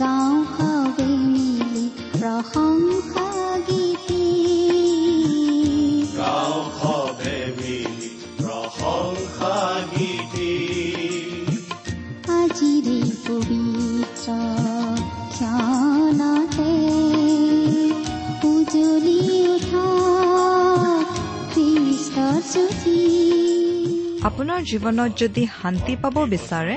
গাওঁ সবে মিলি প্ৰশংসা গীতি আজিৰে পবিত্ৰ ক্ষণতে উঠা আপোনাৰ জীৱনত যদি শান্তি পাব বিচাৰে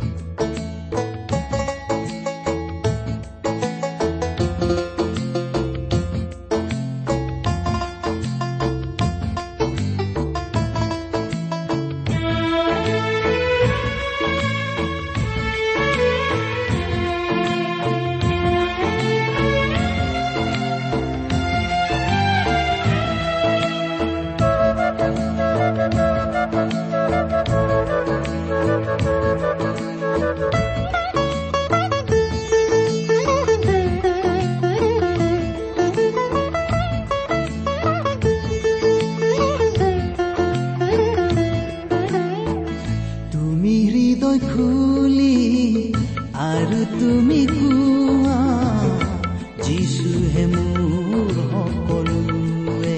যিচুহে মোৰ সকলোৱে।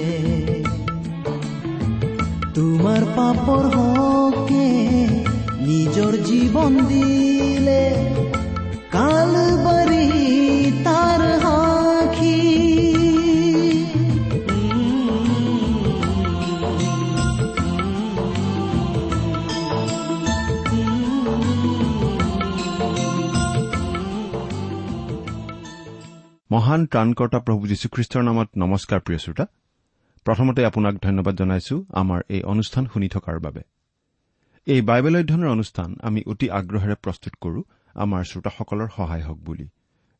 তোমাৰ পাপৰ হকে নিজৰ জীৱন দিলে মহান ত্ৰাণকৰ্তা প্ৰভু যীশুখ্ৰীষ্টৰ নামত নমস্কাৰ প্ৰিয় শ্ৰোতা। প্ৰথমতে আপোনাক ধন্যবাদ জনাইছো আমাৰ এই অনুষ্ঠান শুনি থকাৰ বাবে। এই বাইবেল অধ্যয়নৰ অনুষ্ঠান আমি অতি আগ্ৰহেৰে প্ৰস্তুত কৰো আমাৰ শ্ৰোতাসকলৰ সহায় হওক বুলি।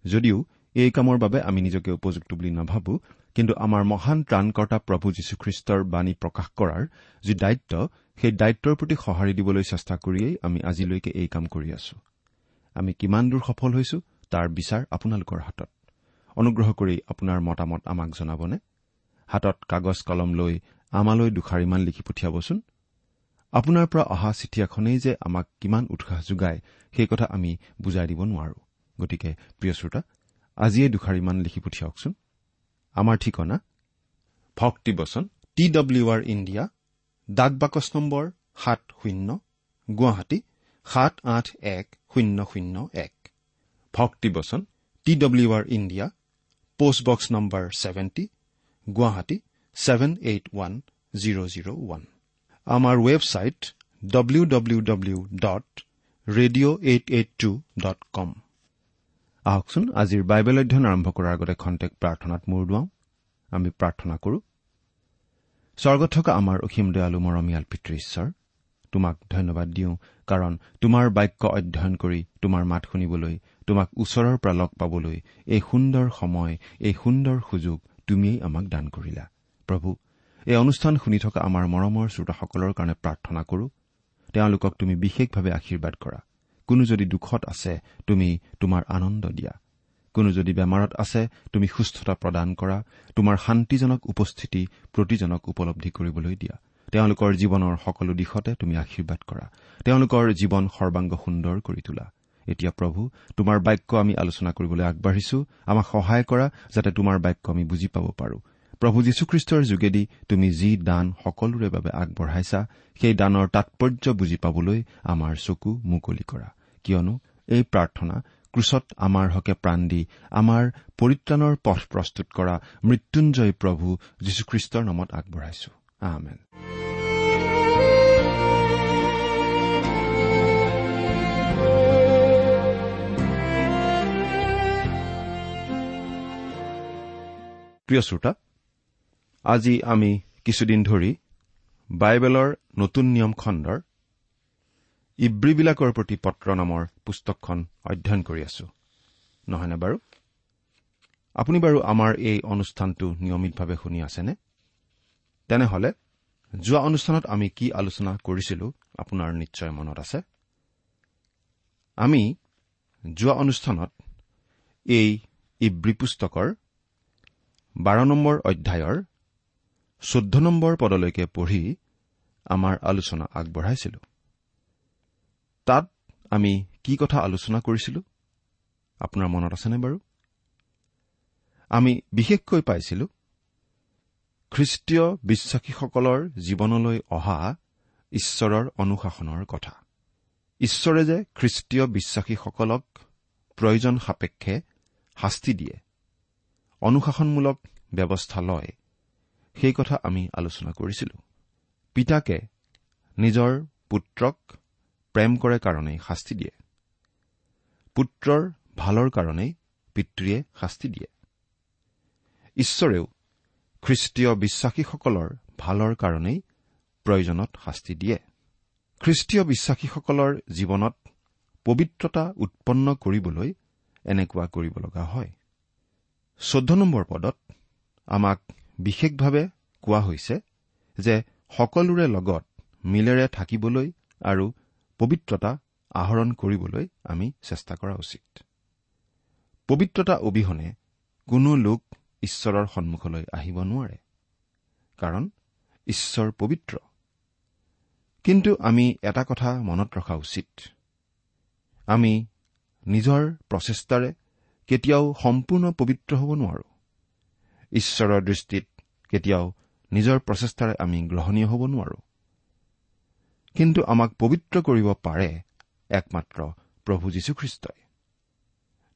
যদিও এই কামৰ বাবে আমি নিজকে উপযুক্ত বুলি নাভাবো কিন্তু আমাৰ মহান ত্ৰাণকৰ্তা প্ৰভু যীশুখ্ৰীষ্টৰ বাণী প্ৰকাশ কৰাৰ যি দায়িত্ব সেই দায়িত্বৰ প্ৰতি সঁহাৰি দিবলৈ চেষ্টা কৰিয়েই আমি আজিলৈকে এই কাম কৰি আছো। আমি কিমান দূৰ সফল হৈছো তাৰ বিচাৰ আপোনালোকৰ হাতত। অনুগ্ৰহ কৰি আপোনাৰ মতামত আমাক জনাবনে? হাতত কাগজ কলম লৈ আমালৈ দুষাৰিমান লিখি পঠিয়াবচোন। আপোনাৰ পৰা অহা চিঠি এখনেই যে আমাক কিমান উৎসাহ যোগায় সেই কথা আমি বুজাই দিব নোৱাৰো। গতিকে প্ৰিয় শ্ৰোতা আজিয়ে দুষাৰিমান লিখি পঠিয়াওকচোন। আমাৰ ঠিকনা? ভক্তিবচন টি ডব্লিউ আৰ ইণ্ডিয়া ডাক বাকচ নম্বৰ সাত শূন্য গুৱাহাটী সাত আঠ এক শূন্য শূন্য এক। ভক্তিবচন T W R India post box number seventy Guwahati seven eight one zero' zero' one আমাৰ website W W W dot radio' eight eight two dot com আহকচোন আজিৰ বাইবেল অধ্যয়ন আৰম্ভ কৰাৰ আগতে খন্তেক প্ৰাৰ্থনাত মূৰ দুৱাওঁ। আমি প্ৰাৰ্থনা কৰো। স্বৰ্গত থকা আমাৰ অসীম দয়ালু মৰমীয়াল পিতৃ ঈশ্বৰ তোমাক ধন্যবাদ দিওঁ কাৰণ তোমাৰ বাক্য অধ্যয়ন কৰি তোমাৰ মাত শুনিবলৈ তোমাক ওচৰৰ পৰা লগ পাবলৈ এই সুন্দৰ সময় এই সুন্দৰ সুযোগ তুমিয়েই আমাক দান কৰিলা। প্ৰভু এই অনুষ্ঠান শুনি থকা আমাৰ মৰমৰ শ্ৰোতাসকলৰ কাৰণে প্ৰাৰ্থনা কৰো। তেওঁলোকক তুমি বিশেষভাৱে আশীৰ্বাদ কৰা। কোনো যদি দুখত আছে তুমি তোমাৰ আনন্দ দিয়া। কোনো যদি বেমাৰত আছে তুমি সুস্থতা প্ৰদান কৰা। তোমাৰ শান্তিজনক উপস্থিতি প্ৰতিজনক উপলব্ধি কৰিবলৈ দিয়া। তেওঁলোকৰ জীৱনৰ সকলো দিশতে তুমি আশীৰ্বাদ কৰা। তেওঁলোকৰ জীৱন সৰ্বাংগ সুন্দৰ কৰি তোলা। এতিয়া প্ৰভু তোমাৰ বাক্য আমি আলোচনা কৰিবলৈ আগবাঢ়িছো। আমাক সহায় কৰা যাতে তোমাৰ বাক্য আমি বুজি পাব পাৰো। প্ৰভু যীশুখ্ৰীষ্টৰ যোগেদি তুমি যি দান সকলোৰে বাবে আগবঢ়াইছা সেই দানৰ তাৎপৰ্য বুজি পাবলৈ আমাৰ চকু মুকলি কৰা। কিয়নো এই প্ৰাৰ্থনা ক্ৰুচত আমাৰ হকে প্ৰাণ দি আমাৰ পৰিত্ৰাণৰ পথ প্ৰস্তুত কৰা মৃত্যুঞ্জয় প্ৰভু যীশুখ্ৰীষ্টৰ নামত আগবঢ়াইছো। প্ৰিয় শ্ৰোতা আজি আমি কিছুদিন ধৰি বাইবেলৰ নতুন নিয়ম খণ্ডৰ ইব্ৰীবিলাকৰ প্ৰতি পত্ৰ নামৰ পুস্তকখন অধ্যয়ন কৰি আছো। নহয়নে বাৰু? আপুনি বাৰু আমাৰ এই অনুষ্ঠানটো নিয়মিতভাৱে শুনি আছেনে? তেনেহলে যোৱা অনুষ্ঠানত আমি কি আলোচনা কৰিছিলো আপোনাৰ নিশ্চয় মনত আছে? আমি যোৱা অনুষ্ঠানত এই ইব্ৰী পুস্তকৰ বাৰ নম্বৰ অধ্যায়ৰ চৈধ্য নম্বৰ পদলৈকে পঢ়ি আমাৰ আলোচনা আগবঢ়াইছিলো। তাত আমি কি কথা আলোচনা কৰিছিলো? আপোনাৰ মনত আছেনে বাৰু? আমি বিশেষকৈ পাইছিলো খ্ৰীষ্টীয় বিশ্বাসীসকলৰ জীৱনলৈ অহা ঈশ্বৰৰ অনুশাসনৰ কথা। ঈশ্বৰে যে খ্ৰীষ্টীয় বিশ্বাসীসকলক প্ৰয়োজন সাপেক্ষে শাস্তি দিয়ে অনুশাসনমূলক ব্যৱস্থা লয়। সেই কথা আমি আলোচনা কৰিছিলো। পিতাকে নিজৰ পুত্ৰক প্ৰেম কৰে কাৰণেই শাস্তি দিয়ে। পুত্ৰৰ ভালৰ কাৰণেই পিতৃয়ে শাস্তি দিয়ে। ঈশ্বৰেও খ্ৰীষ্টীয় বিশ্বাসীসকলৰ ভালৰ কাৰণেই প্ৰয়োজনত শাস্তি দিয়ে। খ্ৰীষ্টীয় বিশ্বাসীসকলৰ জীৱনত পবিত্ৰতা উৎপন্ন কৰিবলৈ এনেকুৱা কৰিব লগা হয়। চৈধ্য নম্বৰ পদত আমাক বিশেষভাৱে কোৱা হৈছে যে সকলোৰে লগত মিলেৰে থাকিবলৈ আৰু পবিত্ৰতা আহৰণ কৰিবলৈ আমি চেষ্টা কৰা উচিত। পবিত্ৰতা অবিহনে কোনো লোক ঈশ্বৰৰ সন্মুখলৈ আহিব নোৱাৰে কাৰণ ঈশ্বৰ পবিত্ৰ। কিন্তু আমি এটা কথা মনত ৰখা উচিত। আমি নিজৰ প্ৰচেষ্টাৰে কেতিয়াও সম্পূৰ্ণ পবিত্ৰ হ'ব নোৱাৰো। ঈশ্বৰৰ দৃষ্টিত কেতিয়াও নিজৰ প্ৰচেষ্টাৰে আমি গ্ৰহণীয় হ'ব নোৱাৰো। কিন্তু আমাক পবিত্ৰ কৰিব পাৰে একমাত্ৰ প্ৰভু যীশুখ্ৰীষ্টই।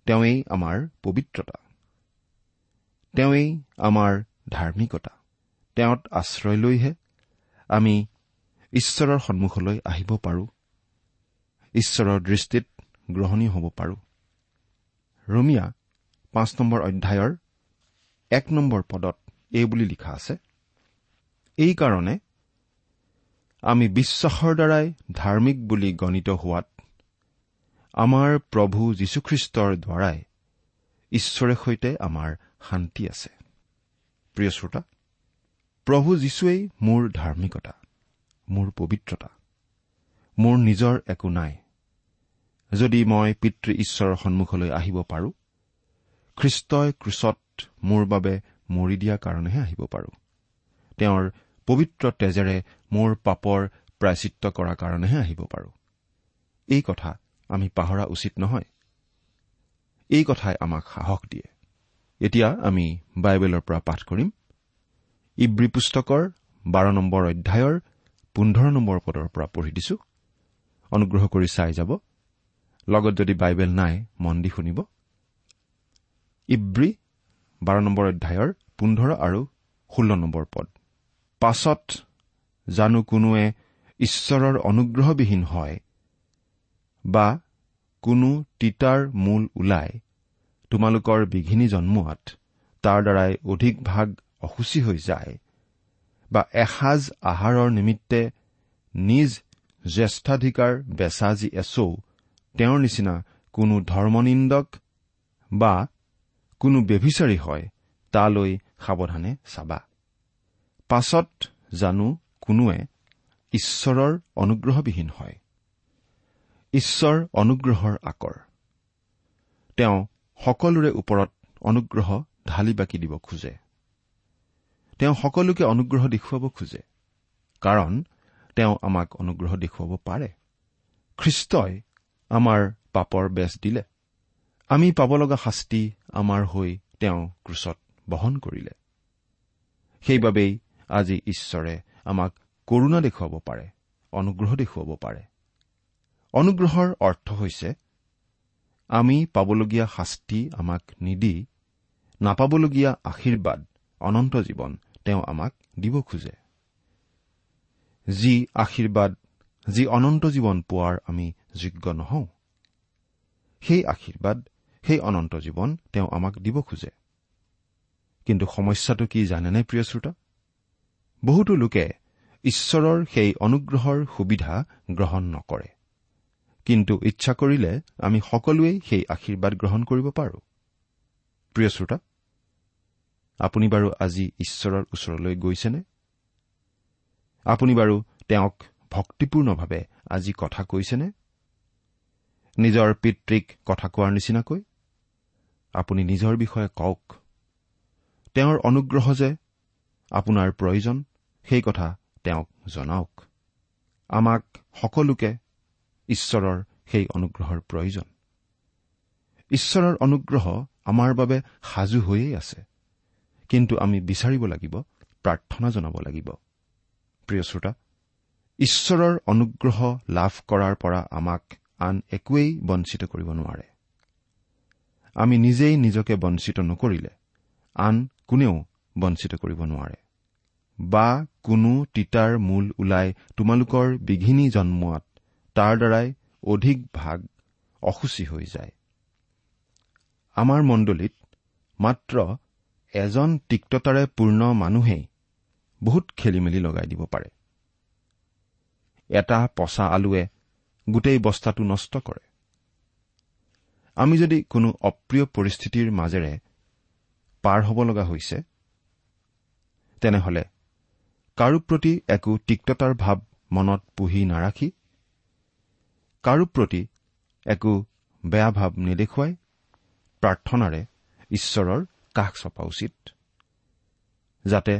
তেওঁৱেই আমাৰ পবিত্ৰতা। তেওঁৱেই আমাৰ ধাৰ্মিকতা। তেওঁত আশ্ৰয় লৈহে আমি ঈশ্বৰৰ সন্মুখলৈ আহিব পাৰো। ঈশ্বৰৰ দৃষ্টিত গ্ৰহণীয় হ'ব পাৰো। ৰমিয়া পাঁচ নম্বৰ অধ্যায়ৰ এক নম্বৰ পদত এই বুলি লিখা আছে এইকাৰণে আমি বিশ্বাসৰ দ্বাৰাই ধাৰ্মিক বুলি গণিত হোৱাত আমাৰ প্ৰভু যীশুখ্ৰীষ্টৰ দ্বাৰাই ঈশ্বৰে সৈতে আমাৰ শান্তি আছে। প্ৰিয় শ্ৰোতা প্ৰভু যীশুৱেই মোৰ ধাৰ্মিকতা মোৰ পবিত্ৰতা মোৰ নিজৰ একো নাই। যদি মই পিতৃ ঈশ্বৰৰ সন্মুখলৈ আহিব পাৰো খ্ৰীষ্টই ক্ৰুচত মোৰ বাবে মৰি দিয়াৰ কাৰণেহে আহিব পাৰো। তেওঁৰ পবিত্ৰ তেজেৰে মোৰ পাপৰ প্ৰায়চিত্ৰ কৰাৰ কাৰণেহে আহিব পাৰো। এই কথা আমি পাহৰা উচিত নহয়। এই কথাই আমাক সাহস দিয়ে। এতিয়া আমি বাইবেলৰ পৰা পাঠ কৰিম। ইব্ৰী পুস্তকৰ বাৰ নম্বৰ অধ্যায়ৰ পোন্ধৰ নম্বৰ পদৰ পৰা পঢ়ি দিছো। অনুগ্ৰহ কৰি চাই যাব। লগত যদি বাইবেল নাই মন দি শুনিব। ইব্ৰী বাৰ নম্বৰ অধ্যায়ৰ পোন্ধৰ আৰু ষোল্ল নম্বৰ পদ। পাছত জানো কোনোৱে ঈশ্বৰৰ অনুগ্ৰহবিহীন হয় বা কোনো তিতাৰ মূল ওলাই তোমালোকৰ বিঘিনি জন্মোৱাত তাৰ দ্বাৰাই অধিক ভাগ অসুচী হৈ যায় বা এসাঁজ আহাৰৰ নিমিত্তে নিজ জ্যেষ্ঠাধিকাৰ বেচা যি এচৌ তেওঁৰ নিচিনা কোনো ধৰ্মনিন্দক বা কোনো ব্যভিচাৰী হয় তালৈ সাৱধানে চাবা। পাছত জানো কোনোৱে ঈশ্বৰৰ অনুগ্ৰহবিহীন হয়। ঈশ্বৰ অনুগ্ৰহৰ আকৰ। তেওঁ সকলোৰে ওপৰত অনুগ্ৰহ ঢালি বাকি দিব খোজে। তেওঁ সকলোকে অনুগ্ৰহ দেখুৱাব খোজে। কাৰণ তেওঁ আমাক অনুগ্ৰহ দেখুৱাব পাৰে। খ্ৰীষ্টই আমাৰ পাপৰ বেচ দিলে। আমি পাব লগা শাস্তি আমাৰ হৈ তেওঁ ক্ৰুচত বহন কৰিলে। সেইবাবেই আজি ঈশ্বৰে আমাক কৰুণা দেখুৱাব পাৰে অনুগ্ৰহ দেখুৱাব পাৰে। অনুগ্ৰহৰ অৰ্থ হৈছে আমি পাবলগীয়া শাস্তি আমাক নিদি নাপাবলগীয়া আশীৰ্বাদ অনন্ত জীৱন তেওঁ আমাক দিব খোজে। যি আশীৰ্বাদ যি অনন্ত জীৱন পোৱাৰ আমি যোগ্য নহওঁ। সেই আশীৰ্বাদ সেই অনন্ত জীৱন তেওঁ আমাক দিব খোজে। কিন্তু সমস্যাটো কি জানেনে প্ৰিয় শ্ৰোতা? বহুতো লোকে ঈশ্বৰৰ সেই অনুগ্ৰহৰ সুবিধা গ্ৰহণ নকৰে। কিন্তু ইচ্ছা কৰিলে আমি সকলোৱেই সেই আশীৰ্বাদ গ্ৰহণ কৰিব পাৰোঁ। প্ৰিয় শ্ৰোতা আপুনি বাৰু আজি ঈশ্বৰৰ ওচৰলৈ গৈছেনে? আপুনি বাৰু তেওঁক ভক্তিপূৰ্ণভাৱে আজি কথা কৈছেনে? নিজৰ পিতৃক কথা কোৱাৰ নিচিনাকৈ? আপুনি নিজৰ বিষয়ে কওক। তেওঁৰ অনুগ্ৰহ যে আপোনাৰ প্ৰয়োজন সেই কথা তেওঁক জনাওক। আমাক সকলোকে ঈশ্বৰৰ সেই অনুগ্ৰহৰ প্ৰয়োজন। ঈশ্বৰৰ অনুগ্ৰহ আমাৰ বাবে সাজু হৈয়েই আছে। কিন্তু আমি বিচাৰিব লাগিব প্ৰাৰ্থনা জনাব লাগিব। প্ৰিয় শ্ৰোতা ঈশ্বৰৰ অনুগ্ৰহ লাভ কৰাৰ পৰা আমাক আন একোৱেই বঞ্চিত কৰিব নোৱাৰে। আমি নিজেই নিজকে বঞ্চিত নকৰিলে আন কোনেও বঞ্চিত কৰিব নোৱাৰে। বা কোনো তিতাৰ মূল ওলাই তোমালোকৰ বিঘিনি জন্মোৱাত তাৰ দ্বাৰাই অধিক ভাগ অসুচী হৈ যায়। আমাৰ মণ্ডলীত মাত্ৰ এজন তিক্ততাৰে পূৰ্ণ মানুহেই বহুত খেলি মেলি লগাই দিব পাৰে। এটা পচা আলুৱে গোটেই বস্তাটো নষ্ট কৰে। আমি যদি কোনো অপ্ৰিয় পৰিস্থিতিৰ মাজেৰে পাৰ হ'ব লগা হৈছে তেনেহলে কাৰো প্ৰতি একো তিক্ততাৰ ভাৱ মনত পুহি নাৰাখি কাৰো প্ৰতি একো বেয়া ভাৱ নেদেখুৱাই প্ৰাৰ্থনাৰে ঈশ্বৰৰ কাষ চপা উচিত যাতে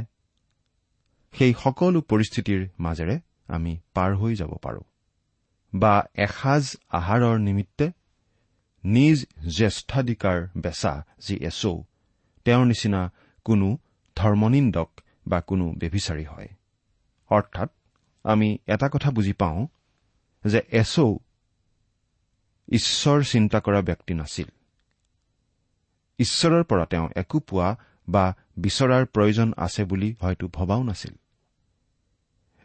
সেই সকলো পৰিস্থিতিৰ মাজেৰে আমি পাৰ হৈ যাব পাৰোঁ। বা এসাঁজ আহাৰৰ নিমিত্তে নিজ জ্যেষ্ঠাধিকাৰ বেচা যি এছৌ তেওঁৰ নিচিনা কোনো ধৰ্মনিন্দক বা কোনো বেভিচাৰী হয়। অৰ্থাৎ আমি এটা কথা বুজি পাওঁ যে এছৌ ঈশ্বৰ চিন্তা কৰা ব্যক্তি নাছিল। ঈশ্বৰৰ পৰা তেওঁ একো পোৱা বা বিচৰাৰ প্ৰয়োজন আছে বুলি হয়তো ভবাও নাছিল।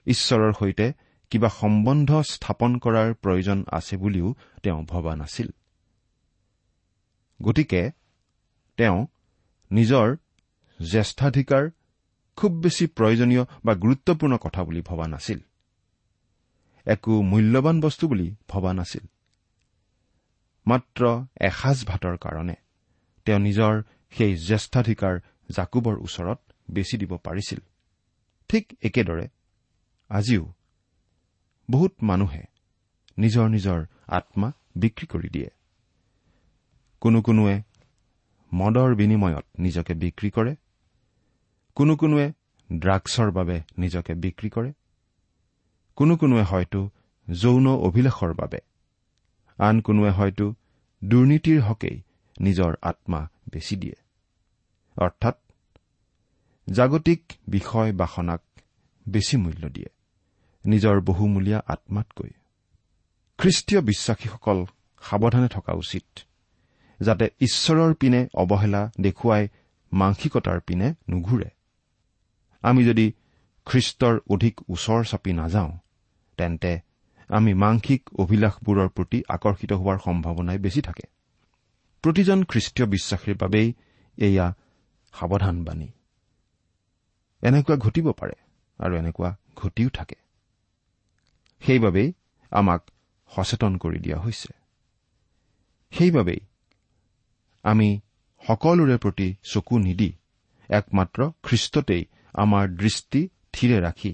ঈশ্বৰৰ সৈতে কিবা সম্বন্ধ স্থাপন কৰাৰ প্ৰয়োজন আছে বুলিও তেওঁ ভবা নাছিল। গতিকে তেওঁ নিজৰ জ্যেষ্ঠাধিকাৰ খুব বেছি প্ৰয়োজনীয় বা গুৰুত্বপূৰ্ণ কথা বুলি ভবা নাছিল। একো মূল্যৱান বস্তু বুলি ভবা নাছিল। মাত্ৰ এসাঁজ ভাতৰ কাৰণে তেওঁ নিজৰ সেই জ্যেষ্ঠাধিকাৰ জাকুবৰ ওচৰত বেচি দিব পাৰিছিল। ঠিক একেদৰে আজিও বহুত মানুহে নিজৰ নিজৰ আত্মা বিক্ৰী কৰি দিয়ে। কোনো কোনোৱে মদৰ বিনিময়ত নিজকে বিক্ৰী কৰে। কোনো কোনোৱে ড্ৰাগছৰ বাবে নিজকে বিক্ৰী কৰে। কোনো কোনোৱে হয়তো যৌন অভিলাষৰ বাবে। আন কোনোৱে হয়তো দুৰ্নীতিৰ হকেই নিজৰ আত্মা বেচি দিয়ে। অৰ্থাৎ জাগতিক বিষয় বাসনাক বেছি মূল্য দিয়ে। নিজৰ বহুমূলীয়া আত্মাতকৈ। খ্ৰীষ্টীয় বিশ্বাসীসকল সাৱধানে থকা উচিত যাতে ঈশ্বৰৰ পিনে অৱহেলা দেখুৱাই মাংসিকতাৰ পিনে নুঘূৰে। আমি যদি খ্ৰীষ্টৰ অধিক ওচৰ চাপি নাযাওঁ তেন্তে আমি মাংসিক অভিলাষবোৰৰ প্ৰতি আকৰ্ষিত হোৱাৰ সম্ভাৱনাই বেছি থাকে। প্ৰতিজন খ্ৰীষ্টীয় বিশ্বাসীৰ বাবেই এয়া সাৱধানবাণী। এনেকুৱা ঘটিব পাৰে আৰু এনেকুৱা ঘটিও থাকে। সেইবাবেই আমাক সচেতন কৰি দিয়া হৈছে। সেইবাবেই আমি সকলোৰে প্ৰতি চকু নিদি একমাত্ৰ খ্ৰীষ্টতেই আমাৰ দৃষ্টি থিৰে ৰাখি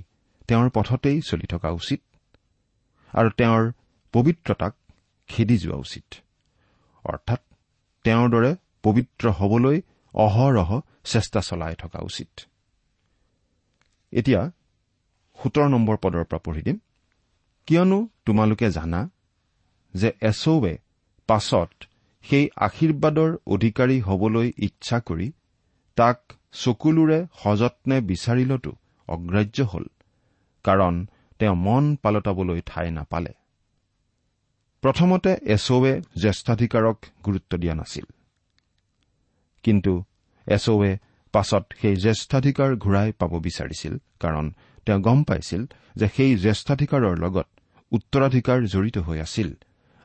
তেওঁৰ পথতেই চলি থকা উচিত আৰু তেওঁৰ পবিত্ৰতাক খেদি যোৱা উচিত। অৰ্থাৎ তেওঁৰ দৰে পবিত্ৰ হবলৈ অহৰহ চেষ্টা চলাই থকা উচিত। এতিয়া সোতৰ নম্বৰ পদৰ পৰা পঢ়ি দিম। কিয়নো তোমালোকে জানা যে এছৌৱে পাছত সেই আশীৰ্বাদৰ অধিকাৰী হবলৈ ইচ্ছা কৰি তাক চকুলোৰে সযত্নে বিচাৰিলতো অগ্ৰাহ্য হল কাৰণ তেওঁ মন পালতাবলৈ ঠাই নাপালে। প্ৰথমতে এছৌৱে জ্যেষ্ঠাধিকাৰক গুৰুত্ব দিয়া নাছিল। কিন্তু এছৌৱে পাছত সেই জ্যেষ্ঠাধিকাৰ ঘূৰাই পাব বিচাৰিছিল কাৰণ তেওঁ গম পাইছিল যে সেই জ্যেষ্ঠাধিকাৰৰ লগত উত্তৰাধিকাৰ জড়িত হৈ আছিল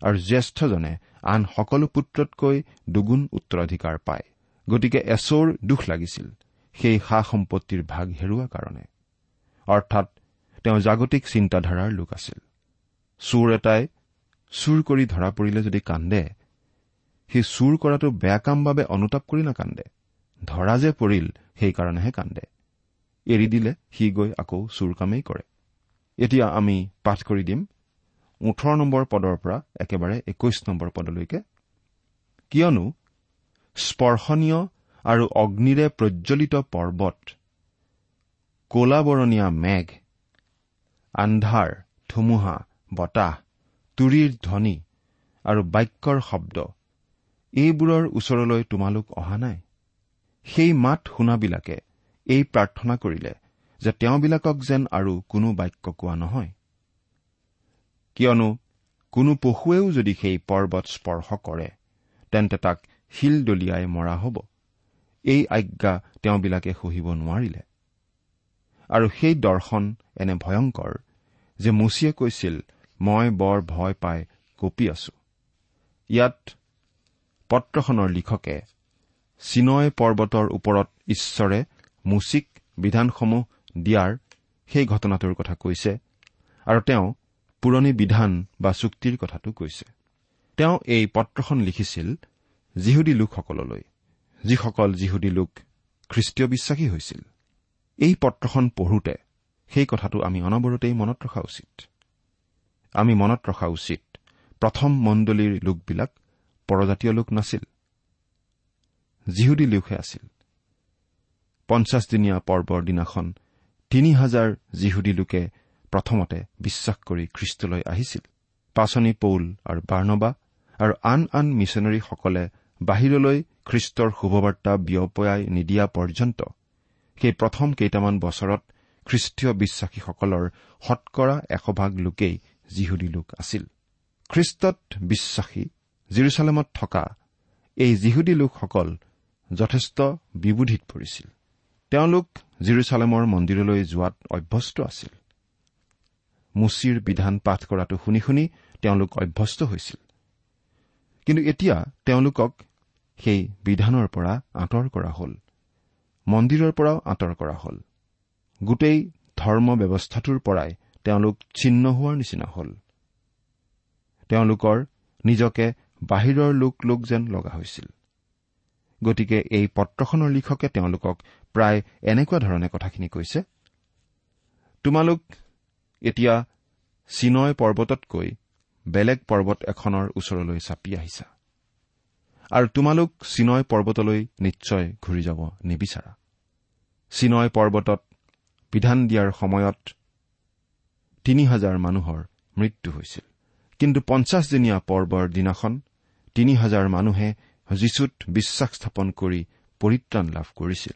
আৰু জ্যেষ্ঠজনে আন সকলো পুত্ৰতকৈ দুগুণ উত্তৰাধিকাৰ পায়। গতিকে এছৌৰ দুখ লাগিছিল সেই সা সম্পত্তিৰ ভাগ হেৰুওৱা কাৰণে। অৰ্থাৎ তেওঁ জাগতিক চিন্তাধাৰাৰ লোক আছিল। চোৰ এটাই চুৰ কৰি ধৰা পৰিলে যদি কান্দে সি চুৰ কৰাটো বেয়া কাম বাবে অনুতাপ কৰি নাকান্দে ধৰা যে পৰিল সেইকাৰণেহে কান্দে। এৰি দিলে সি গৈ আকৌ চুৰ কামেই কৰে। এতিয়া আমি পাঠ কৰি দিম। ওঠৰ নম্বৰ পদৰ পৰা একেবাৰে একৈশ নম্বৰ পদলৈকে। কিয়নো স্পৰ্শনীয় আৰু অগ্নিৰে প্ৰজ্বলিত পৰ্বত কলাবৰণীয়া মেঘ আন্ধাৰ ধুমুহা বতাহ তুৰিৰ ধ্বনি আৰু বাক্যৰ শব্দ এইবোৰৰ ওচৰলৈ তোমালোক অহা নাই। সেই মাত শুনাবিলাকে এই প্ৰাৰ্থনা কৰিলে যে তেওঁবিলাকক যেন আৰু কোনো বাক্য কোৱা নহয়। কিয়নো কোনো পশুৱেও যদি সেই পৰ্বত স্পৰ্শ কৰে তেন্তে তাক শিল দলিয়াই মৰা হ'ব। এই আজ্ঞা তেওঁবিলাকে সহিব নোৱাৰিলে। আৰু সেই দৰ্শন এনে ভয়ংকৰ যে মুচিয়ে কৈছিল মই বৰ ভয় পাই কঁপি আছো। ইয়াত পত্ৰখনৰ লিখকে চিনয় পৰ্বতৰ ওপৰত ঈশ্বৰে মুচিক বিধানসমূহ দিয়াৰ সেই ঘটনাটোৰ কথা কৈছে আৰু তেওঁ পুৰণি বিধান বা চুক্তিৰ কথাটো কৈছে। তেওঁ এই পত্ৰখন লিখিছিল যিহুদী লোকসকললৈ যিসকল যিহুদী লোক খ্ৰীষ্টীয় বিশ্বাসী হৈছিল। এই পত্ৰখন পঢ়োতে সেই কথাটো আমি অনবৰতেই মনত ৰখা উচিত। আমি মনত ৰখা উচিত প্ৰথম মণ্ডলীৰ লোকবিলাক পৰজাতীয় লোক নাছিল। যিহুদী লোকহে আছিল। পঞ্চাছদিনীয়া পৰ্বৰ দিনাখন তিনি হাজাৰ যিহুদী লোকে প্ৰথমতে বিশ্বাস কৰি খ্ৰীষ্টলৈ আহিছিল। পাচনি পৌল আৰু বাৰ্ণবা আৰু আন আন মিছনেৰীসকলে বাহিৰলৈ খ্ৰীষ্টৰ শুভবাৰ্তা বিয়পাই নিদিয়া পৰ্যন্ত সেই প্ৰথম কেইটামান বছৰত খ্ৰীষ্টীয় বিশ্বাসীসকলৰ শতকৰা এশভাগ লোকেই যিহুদী লোক আছিল। খ্ৰীষ্টত বিশ্বাসী জিৰচালেমত থকা এই যিহুদী লোকসকল যথেষ্ট বিবোধিত পৰিছিল। তেওঁলোক জিৰচালেমৰ মন্দিৰলৈ যোৱাত অভ্যস্ত আছিল। মুচিৰ বিধান পাঠ কৰাটো শুনি শুনি তেওঁলোক অভ্যস্ত হৈছিল। কিন্তু এতিয়া তেওঁলোকক সেই বিধানৰ পৰা আঁতৰ কৰা হ'ল। মন্দিৰৰ পৰাও আঁতৰ কৰা হ'ল। গোটেই ধৰ্ম ব্যৱস্থাটোৰ পৰাই তেওঁলোক ছিন্ন হোৱাৰ নিচিনা হ'ল। তেওঁলোকৰ নিজকে বাহিৰৰ লোক লোক যেন লগা হৈছিল। গতিকে এই পত্ৰখনৰ লিখকে তেওঁলোকক প্ৰায় এনেকুৱা ধৰণে কথাখিনি কৈছে তোমালোক এতিয়া চিনয় পৰ্বততকৈ বেলেগ পৰ্বত এখনৰ ওচৰলৈ চাপি আহিছা আৰু তোমালোক চিনয় পৰ্বতলৈ নিশ্চয় ঘূৰি যাব নিবিচাৰা। চিনয় পৰ্বতত বিধান দিয়াৰ সময়ত তিনি হাজাৰ মানুহৰ মৃত্যু হৈছিল। কিন্তু পঞ্চাছদিনীয়া পৰ্বৰ দিনাখন তিনি হাজাৰ মানুহে যীচুত বিশ্বাস স্থাপন কৰি পৰিত্ৰাণ লাভ কৰিছিল।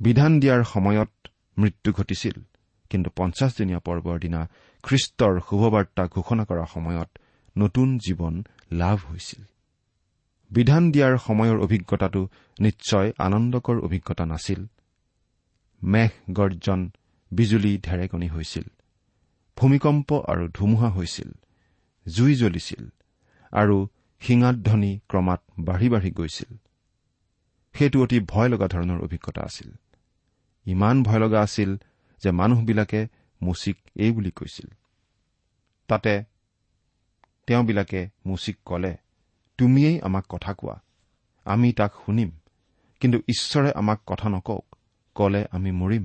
বিধান দিয়াৰ সময়ত মৃত্যু ঘটিছিল। কিন্তু পঞ্চাছদিনীয়া পৰ্বৰ দিনা খ্ৰীষ্টৰ শুভবাৰ্তা ঘোষণা কৰাৰ সময়ত নতুন জীৱন লাভ হৈছিল। বিধান দিয়াৰ সময়ৰ অভিজ্ঞতাটো নিশ্চয় আনন্দকৰ অভিজ্ঞতা নাছিল। মেঘ গৰ্জন বিজুলী ঢেৰেকনি হৈছিল। ভূমিকম্প আৰু ধুমুহা হৈছিল। জুই জ্বলিছিল আৰু শিঙাধ্বনি ক্ৰমাৎ বাঢ়ি বাঢ়ি গৈছিল। সেইটো অতি ভয় লগা ধৰণৰ অভিজ্ঞতা আছিল। ইমান ভয় লগা আছিল যে মানুহবিলাকে মুচিক এই বুলি কৈছিল। তাতে তেওঁবিলাকে মুচিক কলে তুমিয়েই আমাক কথা কোৱা আমি তাক শুনিম কিন্তু ঈশ্বৰে আমাক কথা নকওক কলে আমি মৰিম।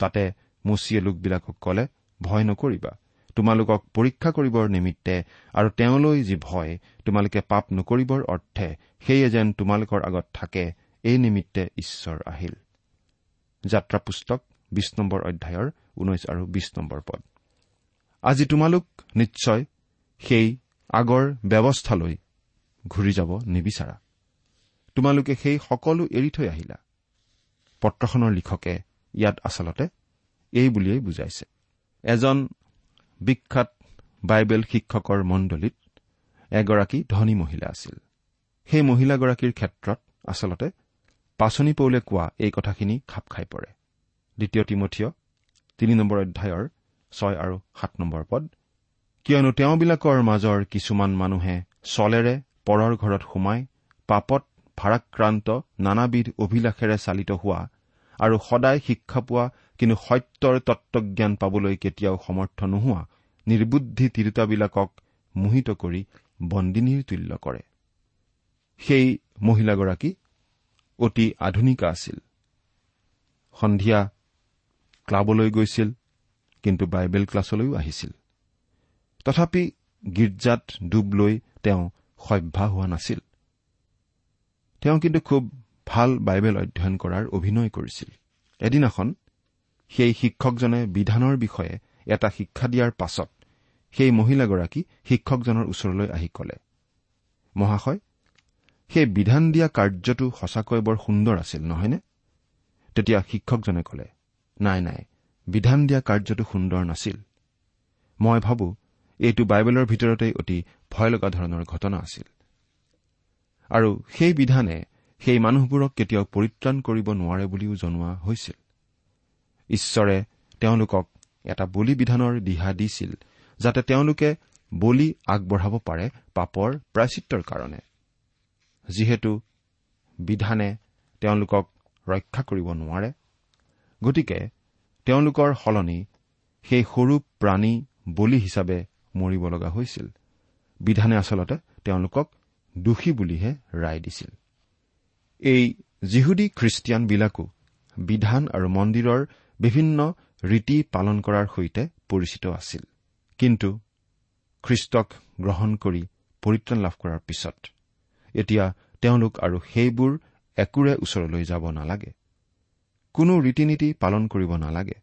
তাতে মুচিয়ে লোকবিলাকক কলে ভয় নকৰিবা তোমালোকক পৰীক্ষা কৰিবৰ নিমিত্তে আৰু তেওঁলৈ যি ভয় তোমালোকে পাপ নকৰিবৰ অৰ্থে সেয়ে যেন তোমালোকৰ আগত থাকে এই নিমিত্তে ঈশ্বৰ আহিল। যাত্ৰা পুস্তক বিশ নম্বৰ অধ্যায়ৰ ঊনৈশ আৰু বিশ নম্বৰ পদ। আজি তোমালোক নিশ্চয় সেই আগৰ ব্যৱস্থালৈ ঘূৰি যাব নিবিচাৰা। তোমালোকে সেই সকলো এৰি থৈ আহিলা। পত্ৰখনৰ লিখকে ইয়াত আচলতে এই বুলিয়েই বুজাইছে। এজন বিখ্যাত বাইবেল শিক্ষকৰ মণ্ডলীত এগৰাকী ধনী মহিলা আছিল। সেই মহিলাগৰাকীৰ ক্ষেত্ৰত আচলতে পাচনি পৌলে কোৱা এই কথাখিনি খাপ খাই পৰে। দ্বিতীয় তিমঠীয় তিনি নম্বৰ অধ্যায়ৰ ছয় আৰু সাত নম্বৰ পদ। কিয়নো তেওঁবিলাকৰ মাজৰ কিছুমান মানুহে চলেৰে পৰৰ ঘৰত সোমাই পাপত ভাৰাক্ৰান্ত নানাবিধ অভিলাষেৰে চালিত হোৱা আৰু সদায় শিক্ষা পোৱা কিন্তু সত্যৰ তত্বজ্ঞান পাবলৈ কেতিয়াও সমৰ্থ নোহোৱা নিৰ্বুদ্ধি তিৰোতাবিলাকক মোহিত কৰি বন্দিনীৰ তুল্য কৰে। সেই মহিলাগৰাকী অতি আধুনিকা আছিল। সন্ধিয়া ক্লাবলৈ গৈছিল কিন্তু বাইবেল ক্লাছলৈও আহিছিল। তথাপি গীৰ্জাত ডুব লৈ তেওঁ সভ্যা হোৱা নাছিল। তেওঁ কিন্তু খুব ভাল বাইবেল অধ্যয়ন কৰাৰ অভিনয় কৰিছিল। এদিনাখন সেই শিক্ষকজনে বিধানৰ বিষয়ে এটা শিক্ষা দিয়াৰ পাছত সেই মহিলাগৰাকী শিক্ষকজনৰ ওচৰলৈ আহি কলে মহাশয় সেই বিধান দিয়া কাৰ্যটো সঁচাকৈ বৰ সুন্দৰ আছিল নহয়নে? তেতিয়া শিক্ষকজনে কলে নাই নাই বিধান দিয়া কাৰ্যটো সুন্দৰ নাছিল। মই ভাবো এইটো বাইবেলৰ ভিতৰতেই অতি ভয় লগা ধৰণৰ ঘটনা আছিল। আৰু সেই বিধানে সেই মানুহবোৰক কেতিয়াও পৰিত্ৰাণ কৰিব নোৱাৰে বুলিও জনোৱা হৈছিল। ঈশ্বৰে তেওঁলোকক এটা বলি বিধানৰ দিহা দিছিল যাতে তেওঁলোকে বলি আগবঢ়াব পাৰে পাপৰ প্ৰাচিত্ৰৰ কাৰণে। যিহেতু বিধানে তেওঁলোকক ৰক্ষা কৰিব নোৱাৰে গতিকে তেওঁলোকৰ সলনি সেই সৰু প্ৰাণী বলি হিচাপে মৰিব লগা হৈছিল। বিধানে আচলতে তেওঁলোকক দোষী বুলিহে ৰায় দিছিল। এই যিহুদী খ্ৰীষ্টিয়ানবিলাকো বিধান আৰু মন্দিৰৰ বিভিন্ন ৰীতি পালন কৰাৰ সৈতে পৰিচিত আছিল। কিন্তু খ্ৰীষ্টক গ্ৰহণ কৰি পৰিত্ৰাণ লাভ কৰাৰ পিছত এতিয়া তেওঁলোক আৰু সেইবোৰ একোৰে ওচৰলৈ যাব নালাগে। কোনো ৰীতি নীতি পালন কৰিব নালাগে।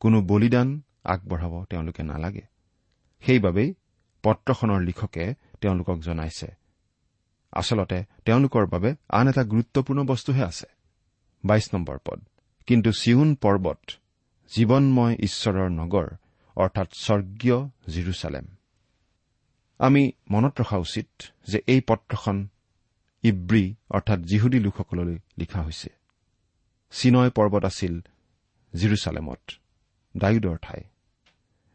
কোনো বলিদান আগবঢ়াব তেওঁলোকে নালাগে। সেইবাবেই পত্ৰখনৰ লিখকে তেওঁলোকক জনাইছে। আচলতে তেওঁলোকৰ বাবে আন এটা গুৰুত্বপূৰ্ণ বস্তুহে আছে। বাইশ নম্বৰ পদ। কিন্তু চিউন পৰ্বত জীৱনময় ঈশ্বৰৰ নগৰ অৰ্থাৎ স্বৰ্গীয় জিৰচালেম। আমি মনত ৰখা উচিত যে এই পত্ৰখন ইব্ৰী অৰ্থাৎ জিহুদী লোকসকললৈ লিখা হৈছে। চিনয় পৰ্বত আছিল জিৰচালেমত ডায়ুদৰ ঠাই।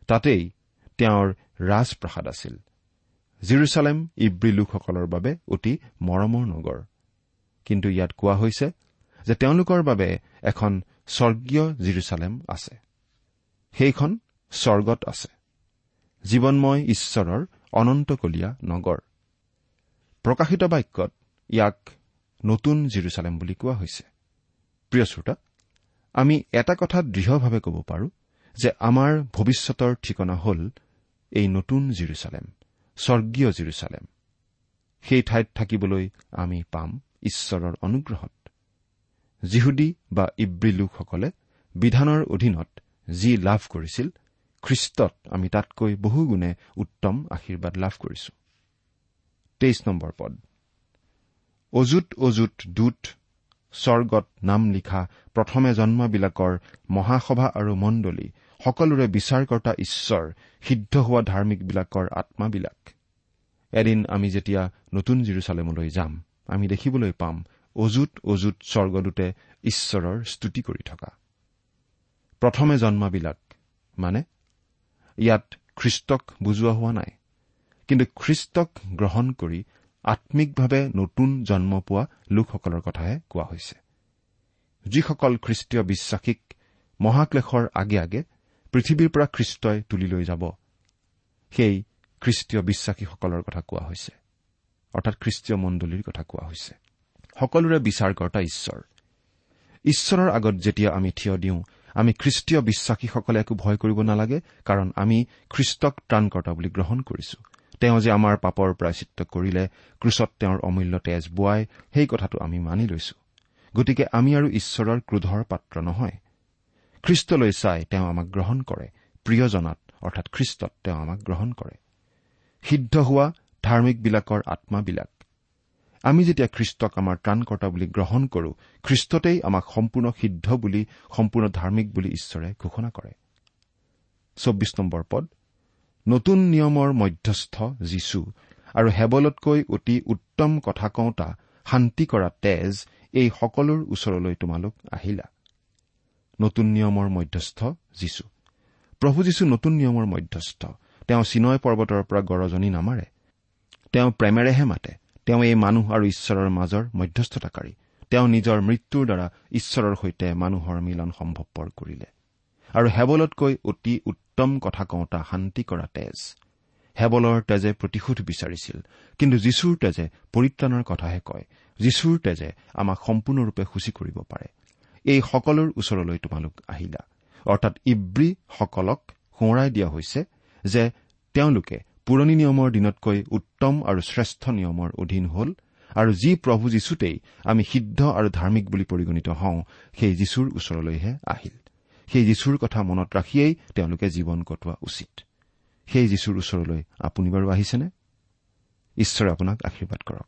তাতেই তেওঁৰ ৰাজপ্ৰসাদ আছিল। জিৰচালেম ইব্ৰী লোকসকলৰ বাবে অতি মৰমৰ নগৰ। কিন্তু ইয়াত কোৱা হৈছে যে তেওঁলোকৰ বাবে এখন স্বৰ্গীয় জিৰচালেম আছে। সেইখন স্বৰ্গত আছে। জীৱনময় ঈশ্বৰৰ অনন্তকলীয়া নগৰ। প্ৰকাশিত বাক্যত ইয়াক নতুন জিৰচালেম বুলি কোৱা হৈছে। প্ৰিয় শ্ৰোতা আমি এটা কথাত দৃঢ়ভাৱে ক'ব পাৰো যে আমাৰ ভৱিষ্যতৰ ঠিকনা হ'ল এই নতুন জিৰচালেম স্বৰ্গীয় জিৰচালেম। সেই ঠাইত থাকিবলৈ আমি পাম ঈশ্বৰৰ অনুগ্ৰহত। জিহুদী বা ইব্ৰী লোকসকলে বিধানৰ অধীনত যি লাভ কৰিছিল খ্ৰীষ্টত আমি তাতকৈ বহুগুণে উত্তম আশীৰ্বাদ লাভ কৰিছো। তেইছ নম্বৰ পদ। অজুত অজুত দূত স্বৰ্গত নাম লিখা প্ৰথমে জন্মবিলাকৰ মহাসভা আৰু মণ্ডলী সকলোৰে বিচাৰকৰ্তা ঈশ্বৰ সিদ্ধ হোৱা ধাৰ্মিকবিলাকৰ আত্মাবিলাক। এদিন আমি যেতিয়া নতুন জিৰচালেমলৈ যাম আমি দেখিবলৈ পাম অজুত অজুত স্বৰ্গদূতে ঈশ্বৰৰ স্তুতি কৰি থকা। প্ৰথমে জন্মাবিলাক মানে ইয়াত খ্ৰীষ্টক বুজোৱা হোৱা নাই। কিন্তু খ্ৰীষ্টক গ্ৰহণ কৰি আম্মিকভাৱে নতুন জন্ম পোৱা লোকসকলৰ কথাহে কোৱা হৈছে। যিসকল খ্ৰীষ্টীয় বিশ্বাসীক মহাক্লেশৰ আগে আগে পৃথিৱীৰ পৰা খ্ৰীষ্টই তুলি লৈ যাব সেই খ্ৰীষ্টীয় বিশ্বাসীসকলৰ কথা কোৱা হৈছে। অৰ্থাৎ খ্ৰীষ্টীয় মণ্ডলীৰ কথা কোৱা হৈছে। সকলোৰে বিচাৰকৰ্তা ঈশ্বৰ। ঈশ্বৰৰ আগত যেতিয়া আমি থিয় দিওঁ আমি খ্ৰীষ্টীয় বিশ্বাসীসকলে একো ভয় কৰিব নালাগে কাৰণ আমি খ্ৰীষ্টক ত্ৰাণকৰ্তা বুলি গ্ৰহণ কৰিছো। তেওঁ যে আমাৰ পাপৰ প্ৰায়চিত্ৰ কৰিলে ক্ৰুচত তেওঁৰ অমূল্য তেজ বোৱাই সেই কথাটো আমি মানি লৈছো। গতিকে আমি আৰু ঈশ্বৰৰ ক্ৰোধৰ পাত্ৰ নহয়। খ্ৰীষ্টলৈ চাই তেওঁ আমাক গ্ৰহণ কৰে প্ৰিয়জনাত অৰ্থাৎ খ্ৰীষ্টত তেওঁ আমাক গ্ৰহণ কৰে। সিদ্ধ হোৱা ধাৰ্মিকবিলাকৰ আত্মাবিলাক আমি যেতিয়া খ্ৰীষ্টক আমাৰ ত্ৰাণকৰ্তা বুলি গ্ৰহণ কৰো খ্ৰীষ্টতেই আমাক সম্পূৰ্ণ সিদ্ধ বুলি সম্পূৰ্ণ ধাৰ্মিক বুলি ঈশ্বৰে ঘোষণা কৰে। চৌব্বিছ নম্বৰ পদ। নতুন নিয়মৰ মধ্যস্থ যীশু আৰু হেবলতকৈ অতি উত্তম কথা কওঁতা শান্তি কৰা তেজ এই সকলোৰ ওচৰলৈ তোমালোক আহিলা। নতুন নিয়মৰ মধ্যস্থ যীশু প্ৰভু যীশু নতুন নিয়মৰ মধ্যস্থ। তেওঁ চিনয় পৰ্বতৰ পৰা গৰজনী নামাৰে। তেওঁ প্ৰেমেৰেহে মাতে। তেওঁ এই মানুহ আৰু ঈশ্বৰৰ মাজৰ মধ্যস্থতাকাৰী। তেওঁ নিজৰ মৃত্যুৰ দ্বাৰা ঈশ্বৰৰ সৈতে মানুহৰ মিলন সম্ভৱপৰ কৰিলে। আৰু হেবলতকৈ অতি উত্তম কথা কওঁতা শান্তি কৰা তেজ। হেবলৰ তেজে প্ৰতিশোধ বিচাৰিছিল। কিন্তু যীশুৰ তেজে পৰিত্ৰাণৰ কথাহে কয়। যীশুৰ তেজে আমাক সম্পূৰ্ণৰূপে সূচী কৰিব পাৰে। এই সকলোৰ ওচৰলৈ তোমালোক আহিলা। অৰ্থাৎ ইব্ৰীসকলক সোঁৱৰাই দিয়া হৈছে যে তেওঁলোকে পুৰণি নিয়মৰ দিনতকৈ উত্তম আৰু শ্ৰেষ্ঠ নিয়মৰ অধীন হ'ল আৰু যি প্ৰভু যীশুতেই আমি সিদ্ধ আৰু ধাৰ্মিক বুলি পৰিগণিত হওঁ সেই যীশুৰ ওচৰলৈহে আহিল। সেই যীশুৰ কথা মনত ৰাখিয়েই তেওঁলোকে জীৱন কটোৱা উচিত। সেই যীশুৰ ওচৰলৈ আপুনি বাৰু আহিছেনে? ঈশ্বৰে আপোনাক আশীৰ্বাদ কৰক।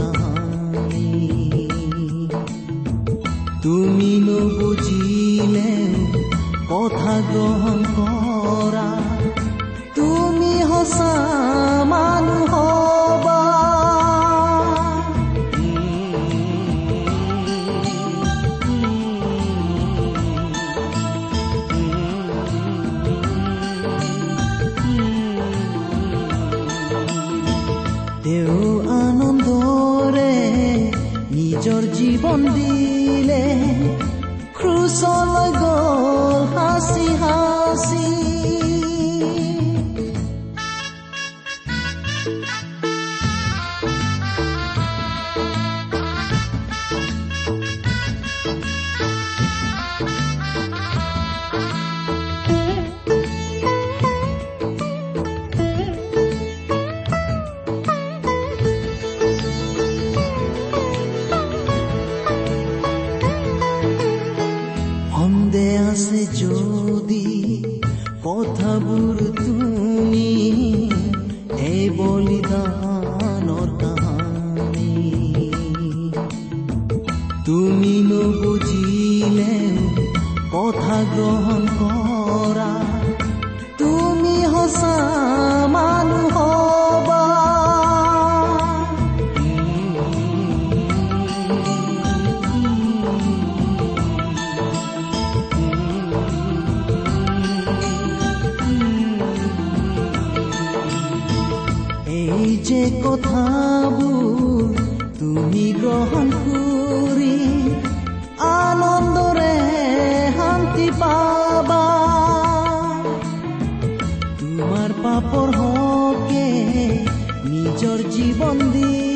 তুমি নুবুজিলে কথা গ্ৰহণ কৰা নিজের জীবন দিয়ে